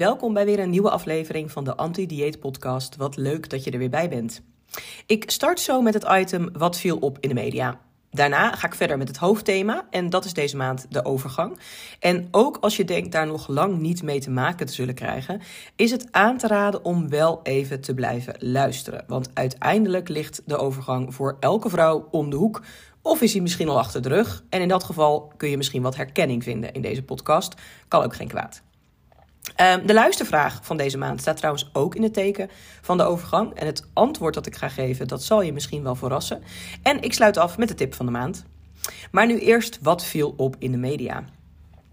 Welkom bij weer een nieuwe aflevering van de Anti-Dieet Podcast. Wat leuk dat je er weer bij bent. Ik start zo met het item Wat viel op in de media. Daarna ga ik verder met het hoofdthema en dat is deze maand de overgang. En ook als je denkt daar nog lang niet mee te maken te zullen krijgen, is het aan te raden om wel even te blijven luisteren. Want uiteindelijk ligt de overgang voor elke vrouw om de hoek. Of is hij misschien al achter de rug? En in dat geval kun je misschien wat herkenning vinden in deze podcast. Kan ook geen kwaad. Ehm, de luistervraag van deze maand staat trouwens ook in het teken van de overgang. En het antwoord dat ik ga geven, dat zal je misschien wel verrassen. En ik sluit af met de tip van de maand. Maar nu eerst, wat viel op in de media?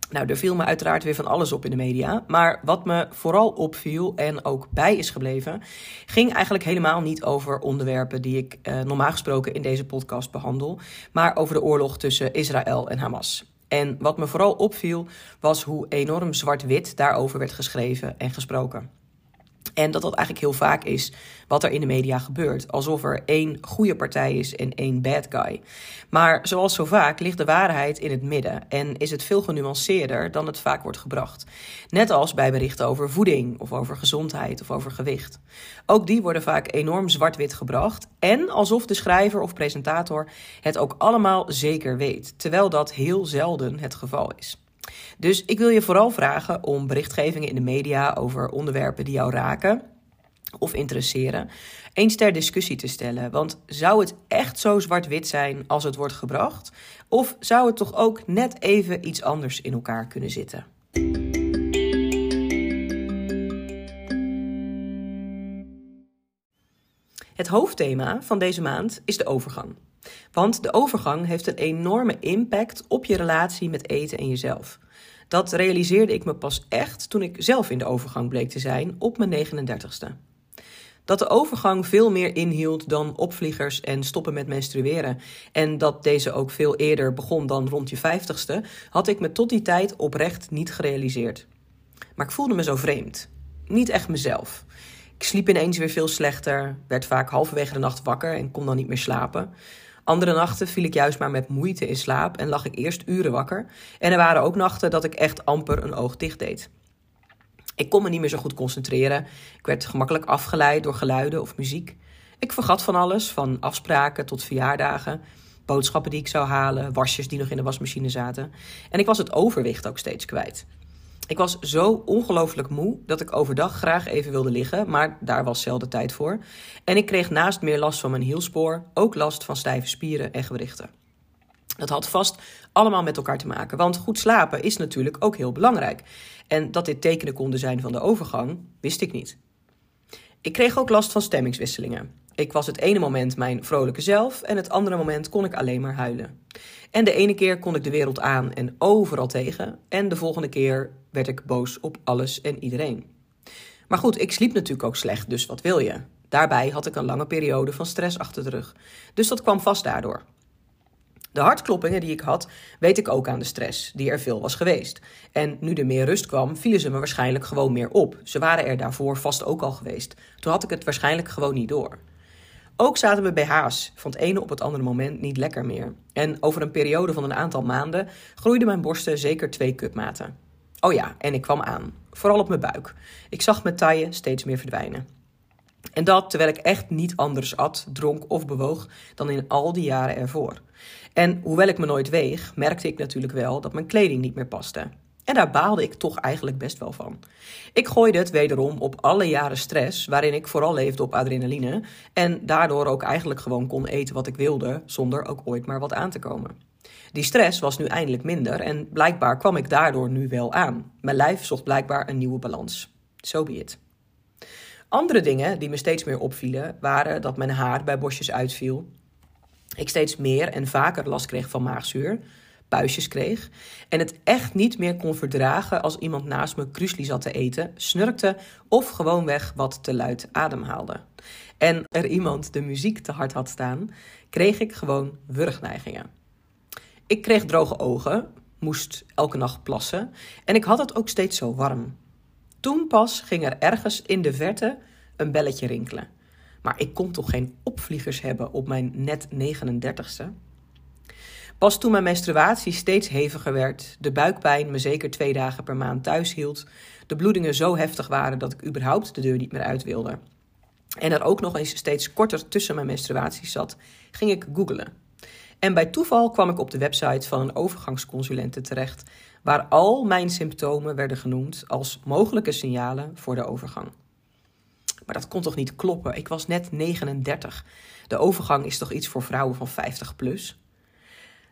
Nou, er viel me uiteraard weer van alles op in de media. Maar wat me vooral opviel en ook bij is gebleven, ging eigenlijk helemaal niet over onderwerpen die ik eh, normaal gesproken in deze podcast behandel, maar over de oorlog tussen Israël en Hamas. En wat me vooral opviel was hoe enorm zwart-wit daarover werd geschreven en gesproken. En dat dat eigenlijk heel vaak is wat er in de media gebeurt. Alsof er één goede partij is en één bad guy. Maar zoals zo vaak ligt de waarheid in het midden en is het veel genuanceerder dan het vaak wordt gebracht. Net als bij berichten over voeding of over gezondheid of over gewicht. Ook die worden vaak enorm zwart-wit gebracht en alsof de schrijver of presentator het ook allemaal zeker weet, terwijl dat heel zelden het geval is. Dus ik wil je vooral vragen om berichtgevingen in de media over onderwerpen die jou raken of interesseren, eens ter discussie te stellen. Want zou het echt zo zwart-wit zijn als het wordt gebracht? Of zou het toch ook net even iets anders in elkaar kunnen zitten? Het hoofdthema van deze maand is de overgang. Want de overgang heeft een enorme impact op je relatie met eten en jezelf. Dat realiseerde ik me pas echt toen ik zelf in de overgang bleek te zijn op mijn 39ste. Dat de overgang veel meer inhield dan opvliegers en stoppen met menstrueren. En dat deze ook veel eerder begon dan rond je 50ste, had ik me tot die tijd oprecht niet gerealiseerd. Maar ik voelde me zo vreemd. Niet echt mezelf. Ik sliep ineens weer veel slechter, werd vaak halverwege de nacht wakker en kon dan niet meer slapen. Andere nachten viel ik juist maar met moeite in slaap en lag ik eerst uren wakker. En er waren ook nachten dat ik echt amper een oog dicht deed. Ik kon me niet meer zo goed concentreren. Ik werd gemakkelijk afgeleid door geluiden of muziek. Ik vergat van alles, van afspraken tot verjaardagen, boodschappen die ik zou halen, wasjes die nog in de wasmachine zaten. En ik was het overwicht ook steeds kwijt. Ik was zo ongelooflijk moe dat ik overdag graag even wilde liggen, maar daar was zelden tijd voor. En ik kreeg naast meer last van mijn hielspoor ook last van stijve spieren en gewrichten. Dat had vast allemaal met elkaar te maken, want goed slapen is natuurlijk ook heel belangrijk. En dat dit tekenen konden zijn van de overgang, wist ik niet. Ik kreeg ook last van stemmingswisselingen. Ik was het ene moment mijn vrolijke zelf en het andere moment kon ik alleen maar huilen. En de ene keer kon ik de wereld aan en overal tegen, en de volgende keer werd ik boos op alles en iedereen. Maar goed, ik sliep natuurlijk ook slecht, dus wat wil je? Daarbij had ik een lange periode van stress achter de rug, dus dat kwam vast daardoor. De hartkloppingen die ik had, weet ik ook aan de stress, die er veel was geweest. En nu er meer rust kwam, vielen ze me waarschijnlijk gewoon meer op. Ze waren er daarvoor vast ook al geweest. Toen had ik het waarschijnlijk gewoon niet door. Ook zaten we BH's van het ene op het andere moment niet lekker meer. En over een periode van een aantal maanden groeiden mijn borsten zeker twee cupmaten. Oh ja, en ik kwam aan. Vooral op mijn buik. Ik zag mijn taille steeds meer verdwijnen. En dat terwijl ik echt niet anders at, dronk of bewoog dan in al die jaren ervoor. En hoewel ik me nooit weeg, merkte ik natuurlijk wel dat mijn kleding niet meer paste. En daar baalde ik toch eigenlijk best wel van. Ik gooide het wederom op alle jaren stress, waarin ik vooral leefde op adrenaline en daardoor ook eigenlijk gewoon kon eten wat ik wilde, zonder ook ooit maar wat aan te komen. Die stress was nu eindelijk minder en blijkbaar kwam ik daardoor nu wel aan. Mijn lijf zocht blijkbaar een nieuwe balans. So be. Andere dingen die me steeds meer opvielen waren dat mijn haar bij bosjes uitviel, ik steeds meer en vaker last kreeg van maagzuur, puistjes kreeg en het echt niet meer kon verdragen als iemand naast me krusli zat te eten, snurkte of gewoonweg wat te luid ademhaalde. En er iemand de muziek te hard had staan, kreeg ik gewoon wurgneigingen. Ik kreeg droge ogen, moest elke nacht plassen en ik had het ook steeds zo warm. Toen pas ging er ergens in de verte een belletje rinkelen. Maar ik kon toch geen opvliegers hebben op mijn net 39ste? Pas toen mijn menstruatie steeds heviger werd, de buikpijn me zeker twee dagen per maand thuis hield, de bloedingen zo heftig waren dat ik überhaupt de deur niet meer uit wilde. En er ook nog eens steeds korter tussen mijn menstruaties zat, ging ik googlen. En bij toeval kwam ik op de website van een overgangsconsulente terecht, waar al mijn symptomen werden genoemd als mogelijke signalen voor de overgang. Maar dat kon toch niet kloppen? Ik was net 39. De overgang is toch iets voor vrouwen van 50 plus?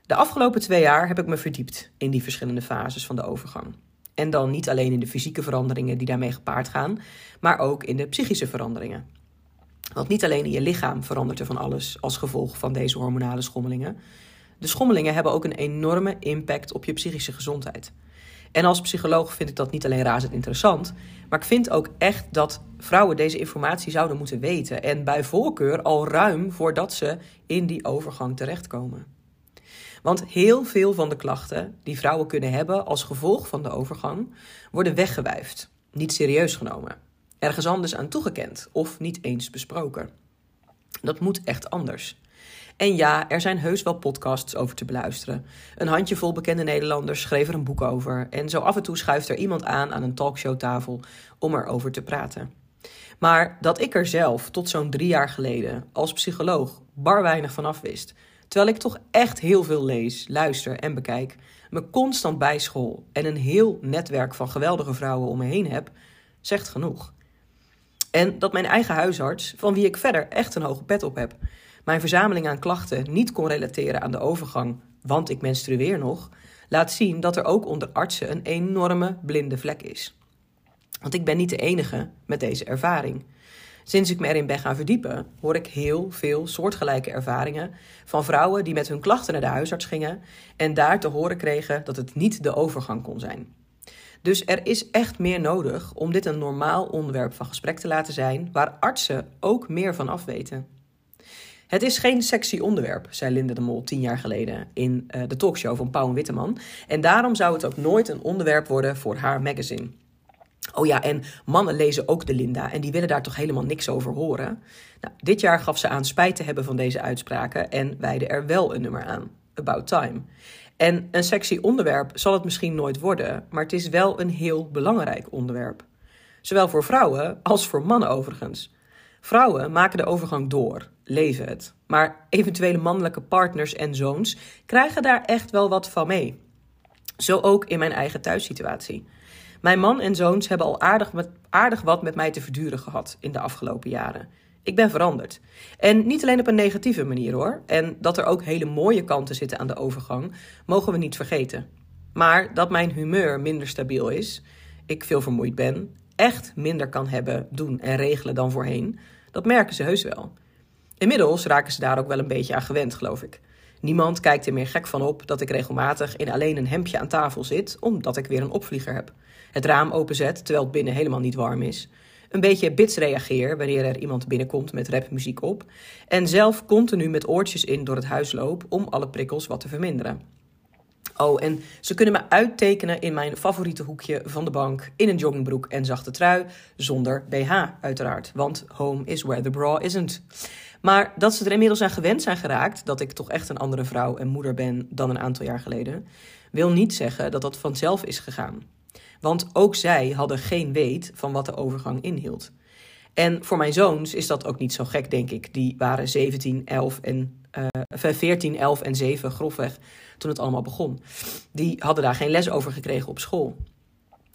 De afgelopen twee jaar heb ik me verdiept in die verschillende fases van de overgang. En dan niet alleen in de fysieke veranderingen die daarmee gepaard gaan, maar ook in de psychische veranderingen. Want niet alleen in je lichaam verandert er van alles als gevolg van deze hormonale schommelingen. De schommelingen hebben ook een enorme impact op je psychische gezondheid. En als psycholoog vind ik dat niet alleen razend interessant, maar ik vind ook echt dat vrouwen deze informatie zouden moeten weten. En bij voorkeur al ruim voordat ze in die overgang terechtkomen. Want heel veel van de klachten die vrouwen kunnen hebben als gevolg van de overgang worden weggewuifd, niet serieus genomen, ergens anders aan toegekend of niet eens besproken. Dat moet echt anders. En ja, er zijn heus wel podcasts over te beluisteren. Een handjevol bekende Nederlanders schreef er een boek over. En zo af en toe schuift er iemand aan aan een talkshowtafel om erover te praten. Maar dat ik er zelf tot zo'n drie jaar geleden als psycholoog bar weinig van af wist, terwijl ik toch echt heel veel lees, luister en bekijk, me constant bijschool en een heel netwerk van geweldige vrouwen om me heen heb, zegt genoeg. En dat mijn eigen huisarts, van wie ik verder echt een hoge pet op heb, mijn verzameling aan klachten niet kon relateren aan de overgang, want ik menstrueer nog, laat zien dat er ook onder artsen een enorme blinde vlek is. Want ik ben niet de enige met deze ervaring. Sinds ik me erin ben gaan verdiepen, hoor ik heel veel soortgelijke ervaringen van vrouwen die met hun klachten naar de huisarts gingen en daar te horen kregen dat het niet de overgang kon zijn. Dus er is echt meer nodig om dit een normaal onderwerp van gesprek te laten zijn, waar artsen ook meer van afweten. Het is geen sexy onderwerp, zei Linda de Mol tien jaar geleden in uh, de talkshow van Pauw en Witteman. En daarom zou het ook nooit een onderwerp worden voor haar magazine. Oh ja, en mannen lezen ook de Linda en die willen daar toch helemaal niks over horen. Nou, dit jaar gaf ze aan spijt te hebben van deze uitspraken en wijde er wel een nummer aan. About Time. En een sexy onderwerp zal het misschien nooit worden, maar het is wel een heel belangrijk onderwerp. Zowel voor vrouwen als voor mannen overigens. Vrouwen maken de overgang door, leven het. Maar eventuele mannelijke partners en zoons krijgen daar echt wel wat van mee. Zo ook in mijn eigen thuissituatie. Mijn man en zoons hebben al aardig, aardig wat met mij te verduren gehad in de afgelopen jaren. Ik ben veranderd. En niet alleen op een negatieve manier hoor. En dat er ook hele mooie kanten zitten aan de overgang, mogen we niet vergeten. Maar dat mijn humeur minder stabiel is, ik veel vermoeid ben, echt minder kan hebben, doen en regelen dan voorheen, dat merken ze heus wel. Inmiddels raken ze daar ook wel een beetje aan gewend, geloof ik. Niemand kijkt er meer gek van op dat ik regelmatig in alleen een hemdje aan tafel zit, omdat ik weer een opvlieger heb. Het raam openzet terwijl het binnen helemaal niet warm is. Een beetje bits reageer wanneer er iemand binnenkomt met rapmuziek op. En zelf continu met oortjes in door het huis loop om alle prikkels wat te verminderen. Oh, en ze kunnen me uittekenen in mijn favoriete hoekje van de bank. In een joggingbroek en zachte trui. Zonder BH, uiteraard. Want home is where the bra isn't. Maar dat ze er inmiddels aan gewend zijn geraakt dat ik toch echt een andere vrouw en moeder ben dan een aantal jaar geleden, wil niet zeggen dat dat vanzelf is gegaan. Want ook zij hadden geen weet van wat de overgang inhield. En voor mijn zoons is dat ook niet zo gek, denk ik. Die waren 17, 11 en uh, 14, 11 en 7 grofweg toen het allemaal begon. Die hadden daar geen les over gekregen op school.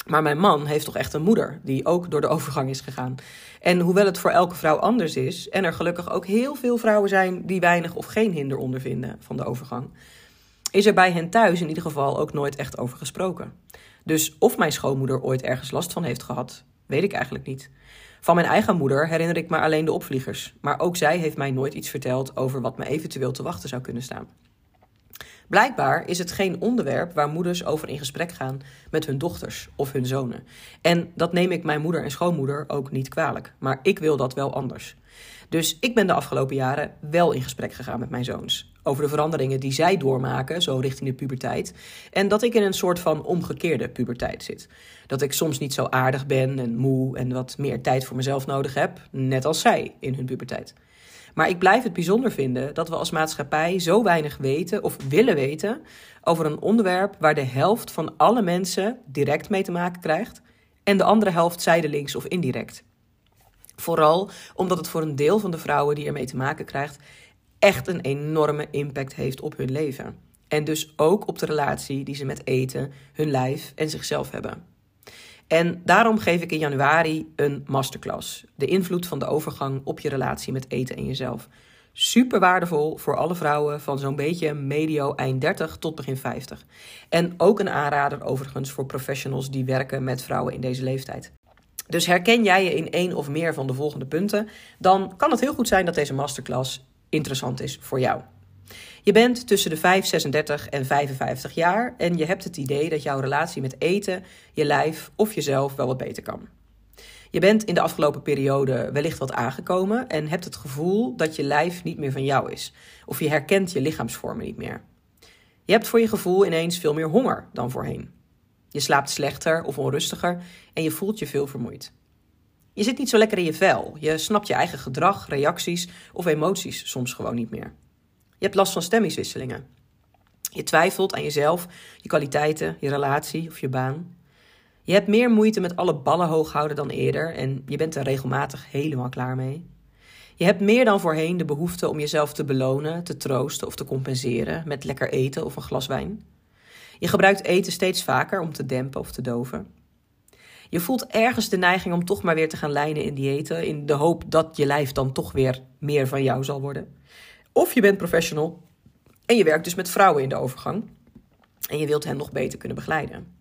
Maar mijn man heeft toch echt een moeder die ook door de overgang is gegaan. En hoewel het voor elke vrouw anders is, en er gelukkig ook heel veel vrouwen zijn die weinig of geen hinder ondervinden van de overgang, is er bij hen thuis in ieder geval ook nooit echt over gesproken. Dus of mijn schoonmoeder ooit ergens last van heeft gehad, weet ik eigenlijk niet. Van mijn eigen moeder herinner ik me alleen de opvliegers, maar ook zij heeft mij nooit iets verteld over wat me eventueel te wachten zou kunnen staan. Blijkbaar is het geen onderwerp waar moeders over in gesprek gaan met hun dochters of hun zonen. En dat neem ik mijn moeder en schoonmoeder ook niet kwalijk, maar ik wil dat wel anders. Dus ik ben de afgelopen jaren wel in gesprek gegaan met mijn zoons. Over de veranderingen die zij doormaken, zo richting de puberteit. En dat ik in een soort van omgekeerde puberteit zit. Dat ik soms niet zo aardig ben en moe en wat meer tijd voor mezelf nodig heb, net als zij in hun puberteit. Maar ik blijf het bijzonder vinden dat we als maatschappij zo weinig weten of willen weten over een onderwerp waar de helft van alle mensen direct mee te maken krijgt en de andere helft zijdelings of indirect. Vooral omdat het voor een deel van de vrouwen die ermee te maken krijgt echt een enorme impact heeft op hun leven. En dus ook op de relatie die ze met eten, hun lijf en zichzelf hebben. En daarom geef ik in januari een masterclass. De invloed van de overgang op je relatie met eten en jezelf. Super waardevol voor alle vrouwen van zo'n beetje medio eind 30 tot begin 50. En ook een aanrader overigens voor professionals die werken met vrouwen in deze leeftijd. Dus herken jij je in één of meer van de volgende punten, dan kan het heel goed zijn dat deze masterclass interessant is voor jou. Je bent tussen de 5, 36 en 55 jaar en je hebt het idee dat jouw relatie met eten, je lijf of jezelf wel wat beter kan. Je bent in de afgelopen periode wellicht wat aangekomen en hebt het gevoel dat je lijf niet meer van jou is, of je herkent je lichaamsvormen niet meer. Je hebt voor je gevoel ineens veel meer honger dan voorheen. Je slaapt slechter of onrustiger en je voelt je veel vermoeid. Je zit niet zo lekker in je vel. Je snapt je eigen gedrag, reacties of emoties soms gewoon niet meer. Je hebt last van stemmingswisselingen. Je twijfelt aan jezelf, je kwaliteiten, je relatie of je baan. Je hebt meer moeite met alle ballen hoog houden dan eerder en je bent er regelmatig helemaal klaar mee. Je hebt meer dan voorheen de behoefte om jezelf te belonen, te troosten of te compenseren met lekker eten of een glas wijn. Je gebruikt eten steeds vaker om te dempen of te doven. Je voelt ergens de neiging om toch maar weer te gaan lijnen in diëten, in de hoop dat je lijf dan toch weer meer van jou zal worden. Of je bent professional en je werkt dus met vrouwen in de overgang en je wilt hen nog beter kunnen begeleiden.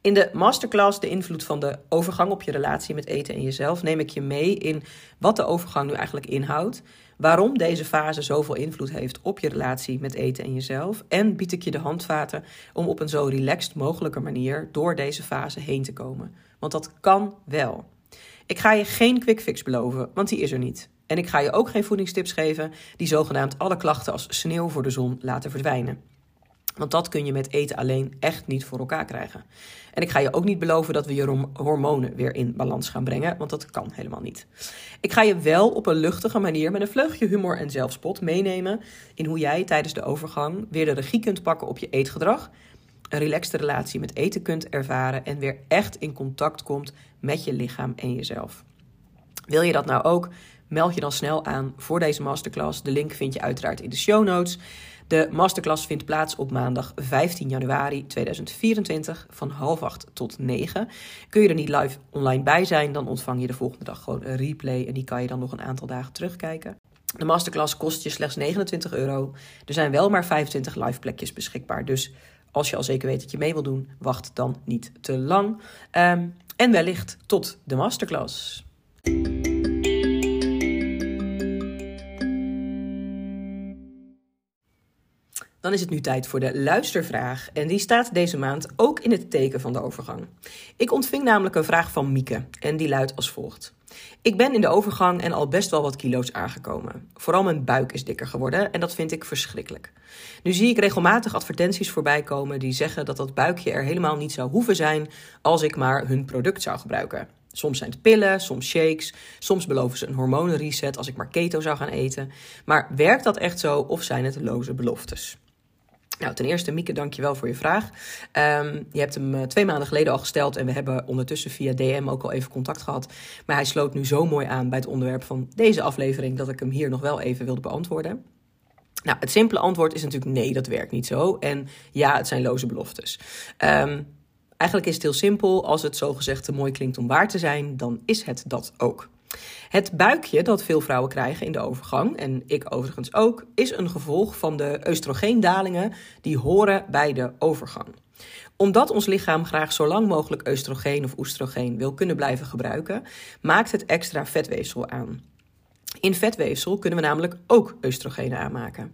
In de masterclass De invloed van de overgang op je relatie met eten en jezelf neem ik je mee in wat de overgang nu eigenlijk inhoudt, waarom deze fase zoveel invloed heeft op je relatie met eten en jezelf en bied ik je de handvaten om op een zo relaxed mogelijke manier door deze fase heen te komen. Want dat kan wel. Ik ga je geen quick fix beloven, want die is er niet. En ik ga je ook geen voedingstips geven die zogenaamd alle klachten als sneeuw voor de zon laten verdwijnen. Want dat kun je met eten alleen echt niet voor elkaar krijgen. En ik ga je ook niet beloven dat we je hormonen weer in balans gaan brengen, want dat kan helemaal niet. Ik ga je wel op een luchtige manier met een vleugje humor en zelfspot meenemen in hoe jij tijdens de overgang weer de regie kunt pakken op je eetgedrag, een relaxte relatie met eten kunt ervaren en weer echt in contact komt met je lichaam en jezelf. Wil je dat nou ook? Meld je dan snel aan voor deze masterclass. De link vind je uiteraard in de show notes. De masterclass vindt plaats op maandag 15 januari 2024 van half acht tot 9. Kun je er niet live online bij zijn, dan ontvang je de volgende dag gewoon een replay en die kan je dan nog een aantal dagen terugkijken. De masterclass kost je slechts 29 euro. Er zijn wel maar 25 live plekjes beschikbaar. Dus als je al zeker weet dat je mee wil doen, wacht dan niet te lang. Um, en wellicht tot de masterclass. Dan is het nu tijd voor de luistervraag. En die staat deze maand ook in het teken van de overgang. Ik ontving namelijk een vraag van Mieke. En die luidt als volgt. Ik ben in de overgang en al best wel wat kilo's aangekomen. Vooral mijn buik is dikker geworden en dat vind ik verschrikkelijk. Nu zie ik regelmatig advertenties voorbij komen die zeggen dat dat buikje er helemaal niet zou hoeven zijn als ik maar hun product zou gebruiken. Soms zijn het pillen, soms shakes, soms beloven ze een hormonenreset als ik maar keto zou gaan eten. Maar werkt dat echt zo of zijn het loze beloftes? Nou, ten eerste, Mieke, dankjewel voor je vraag. Um, je hebt hem eh, twee maanden geleden al gesteld en we hebben ondertussen via DM ook al even contact gehad. Maar hij sloot nu zo mooi aan bij het onderwerp van deze aflevering dat ik hem hier nog wel even wilde beantwoorden. Nou, het simpele antwoord is natuurlijk nee, dat werkt niet zo. En ja, het zijn loze beloftes. Um, eigenlijk is het heel simpel. Als het zogezegd te mooi klinkt om waar te zijn, dan is het dat ook. Het buikje dat veel vrouwen krijgen in de overgang, en ik overigens ook, is een gevolg van de oestrogeen-dalingen die horen bij de overgang. Omdat ons lichaam graag zo lang mogelijk oestrogeen of oestrogeen wil kunnen blijven gebruiken, maakt het extra vetweefsel aan. In vetweefsel kunnen we namelijk ook oestrogenen aanmaken.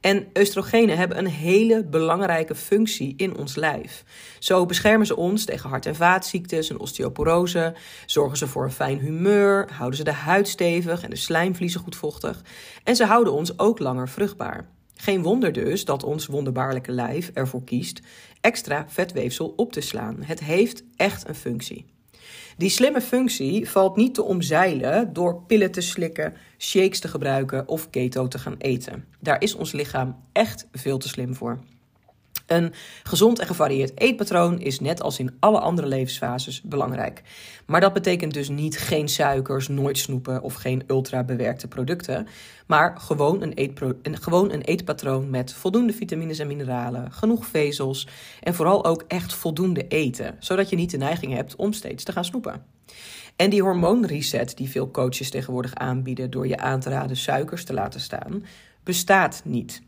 En oestrogenen hebben een hele belangrijke functie in ons lijf. Zo beschermen ze ons tegen hart- en vaatziektes en osteoporose, zorgen ze voor een fijn humeur, houden ze de huid stevig en de slijmvliezen goed vochtig en ze houden ons ook langer vruchtbaar. Geen wonder dus dat ons wonderbaarlijke lijf ervoor kiest extra vetweefsel op te slaan. Het heeft echt een functie. Die slimme functie valt niet te omzeilen door pillen te slikken, shakes te gebruiken of keto te gaan eten. Daar is ons lichaam echt veel te slim voor. Een gezond en gevarieerd eetpatroon is net als in alle andere levensfases belangrijk. Maar dat betekent dus niet geen suikers, nooit snoepen of geen ultra bewerkte producten. Maar gewoon een, een, gewoon een eetpatroon met voldoende vitamines en mineralen, genoeg vezels en vooral ook echt voldoende eten. Zodat je niet de neiging hebt om steeds te gaan snoepen. En die hormoonreset die veel coaches tegenwoordig aanbieden door je aan te raden suikers te laten staan, bestaat niet.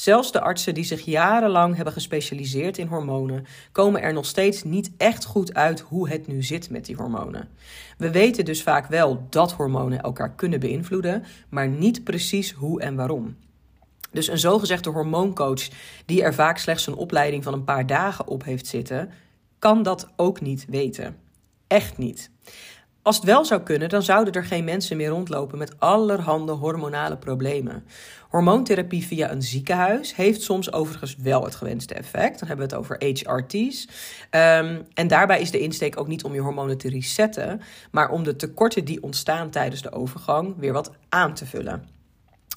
Zelfs de artsen die zich jarenlang hebben gespecialiseerd in hormonen, komen er nog steeds niet echt goed uit hoe het nu zit met die hormonen. We weten dus vaak wel dat hormonen elkaar kunnen beïnvloeden, maar niet precies hoe en waarom. Dus een zogezegde hormooncoach, die er vaak slechts een opleiding van een paar dagen op heeft zitten, kan dat ook niet weten. Echt niet. Als het wel zou kunnen, dan zouden er geen mensen meer rondlopen met allerhande hormonale problemen. Hormoontherapie via een ziekenhuis heeft soms overigens wel het gewenste effect. Dan hebben we het over HRT's. Um, en daarbij is de insteek ook niet om je hormonen te resetten, maar om de tekorten die ontstaan tijdens de overgang weer wat aan te vullen.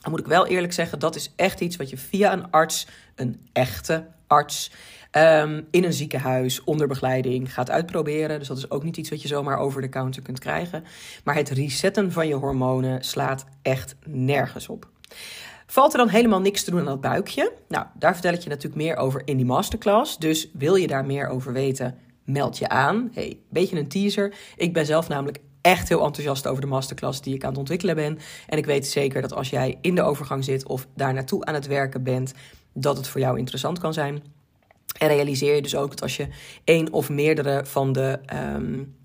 Dan moet ik wel eerlijk zeggen, dat is echt iets wat je via een arts, een echte um, in een ziekenhuis onder begeleiding gaat uitproberen. Dus dat is ook niet iets wat je zomaar over de counter kunt krijgen. Maar het resetten van je hormonen slaat echt nergens op. Valt er dan helemaal niks te doen aan dat buikje? Nou, daar vertel ik je natuurlijk meer over in die masterclass. Dus wil je daar meer over weten, meld je aan. Hey, beetje een teaser. Ik ben zelf namelijk echt heel enthousiast over de masterclass die ik aan het ontwikkelen ben. En ik weet zeker dat als jij in de overgang zit of daar naartoe aan het werken bent, dat het voor jou interessant kan zijn. En realiseer je dus ook dat als je één of meerdere van de um,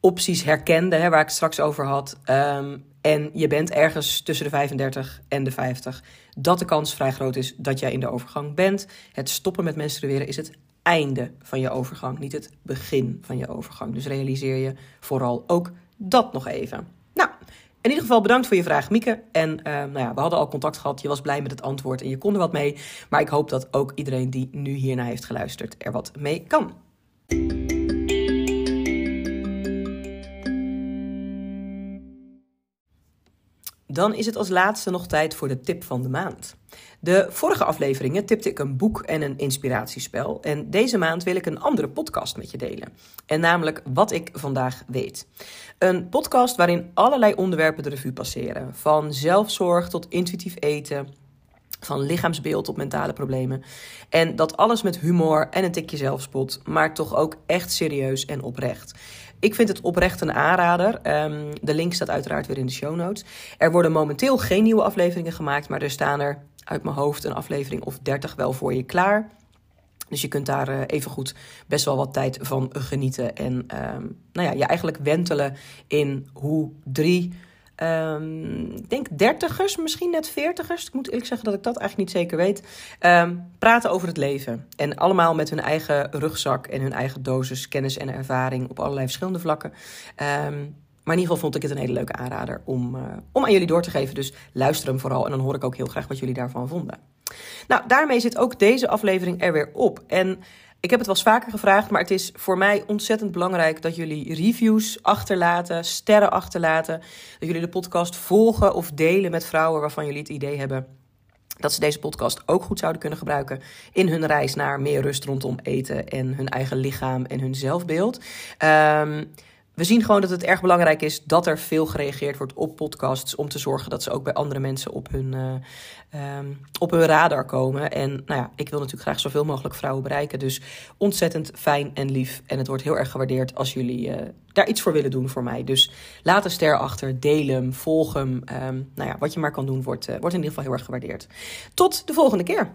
opties herkende, hè, waar ik het straks over had, um, en je bent ergens tussen de 35 en de 50, dat de kans vrij groot is dat jij in de overgang bent. Het stoppen met menstrueren is het einde van je overgang, niet het begin van je overgang. Dus realiseer je vooral ook dat nog even. Nou, in ieder geval bedankt voor je vraag, Mieke. En uh, nou ja, we hadden al contact gehad. Je was blij met het antwoord en je kon er wat mee. Maar ik hoop dat ook iedereen die nu hiernaar heeft geluisterd er wat mee kan. Dan is het als laatste nog tijd voor de tip van de maand. De vorige afleveringen tipte ik een boek en een inspiratiespel. En deze maand wil ik een andere podcast met je delen. En namelijk Wat ik vandaag weet. Een podcast waarin allerlei onderwerpen de revue passeren. Van zelfzorg tot intuïtief eten. Van lichaamsbeeld tot mentale problemen. En dat alles met humor en een tikje zelfspot, maar toch ook echt serieus en oprecht. Ik vind het oprecht een aanrader. Um, de link staat uiteraard weer in de show notes. Er worden momenteel geen nieuwe afleveringen gemaakt, maar er staan er uit mijn hoofd een aflevering of 30 wel voor je klaar. Dus je kunt daar uh, even goed best wel wat tijd van genieten. En um, nou ja, je eigenlijk wentelen in hoe drie Um, ik denk dertigers, misschien net veertigers. Ik moet eerlijk zeggen dat ik dat eigenlijk niet zeker weet. Um, praten over het leven. En allemaal met hun eigen rugzak en hun eigen dosis kennis en ervaring op allerlei verschillende vlakken. Um, maar in ieder geval vond ik het een hele leuke aanrader om, uh, om aan jullie door te geven. Dus luister hem vooral en dan hoor ik ook heel graag wat jullie daarvan vonden. Nou, daarmee zit ook deze aflevering er weer op. En ik heb het wel eens vaker gevraagd, maar het is voor mij ontzettend belangrijk dat jullie reviews achterlaten, sterren achterlaten. Dat jullie de podcast volgen of delen met vrouwen waarvan jullie het idee hebben dat ze deze podcast ook goed zouden kunnen gebruiken in hun reis naar meer rust rondom eten en hun eigen lichaam en hun zelfbeeld. Um, we zien gewoon dat het erg belangrijk is dat er veel gereageerd wordt op podcasts. Om te zorgen dat ze ook bij andere mensen op hun, uh, um, op hun radar komen. En nou ja, ik wil natuurlijk graag zoveel mogelijk vrouwen bereiken. Dus ontzettend fijn en lief. En het wordt heel erg gewaardeerd als jullie uh, daar iets voor willen doen voor mij. Dus laat een ster achter, deel hem, volg hem. Um, nou ja, wat je maar kan doen, wordt, uh, wordt in ieder geval heel erg gewaardeerd. Tot de volgende keer.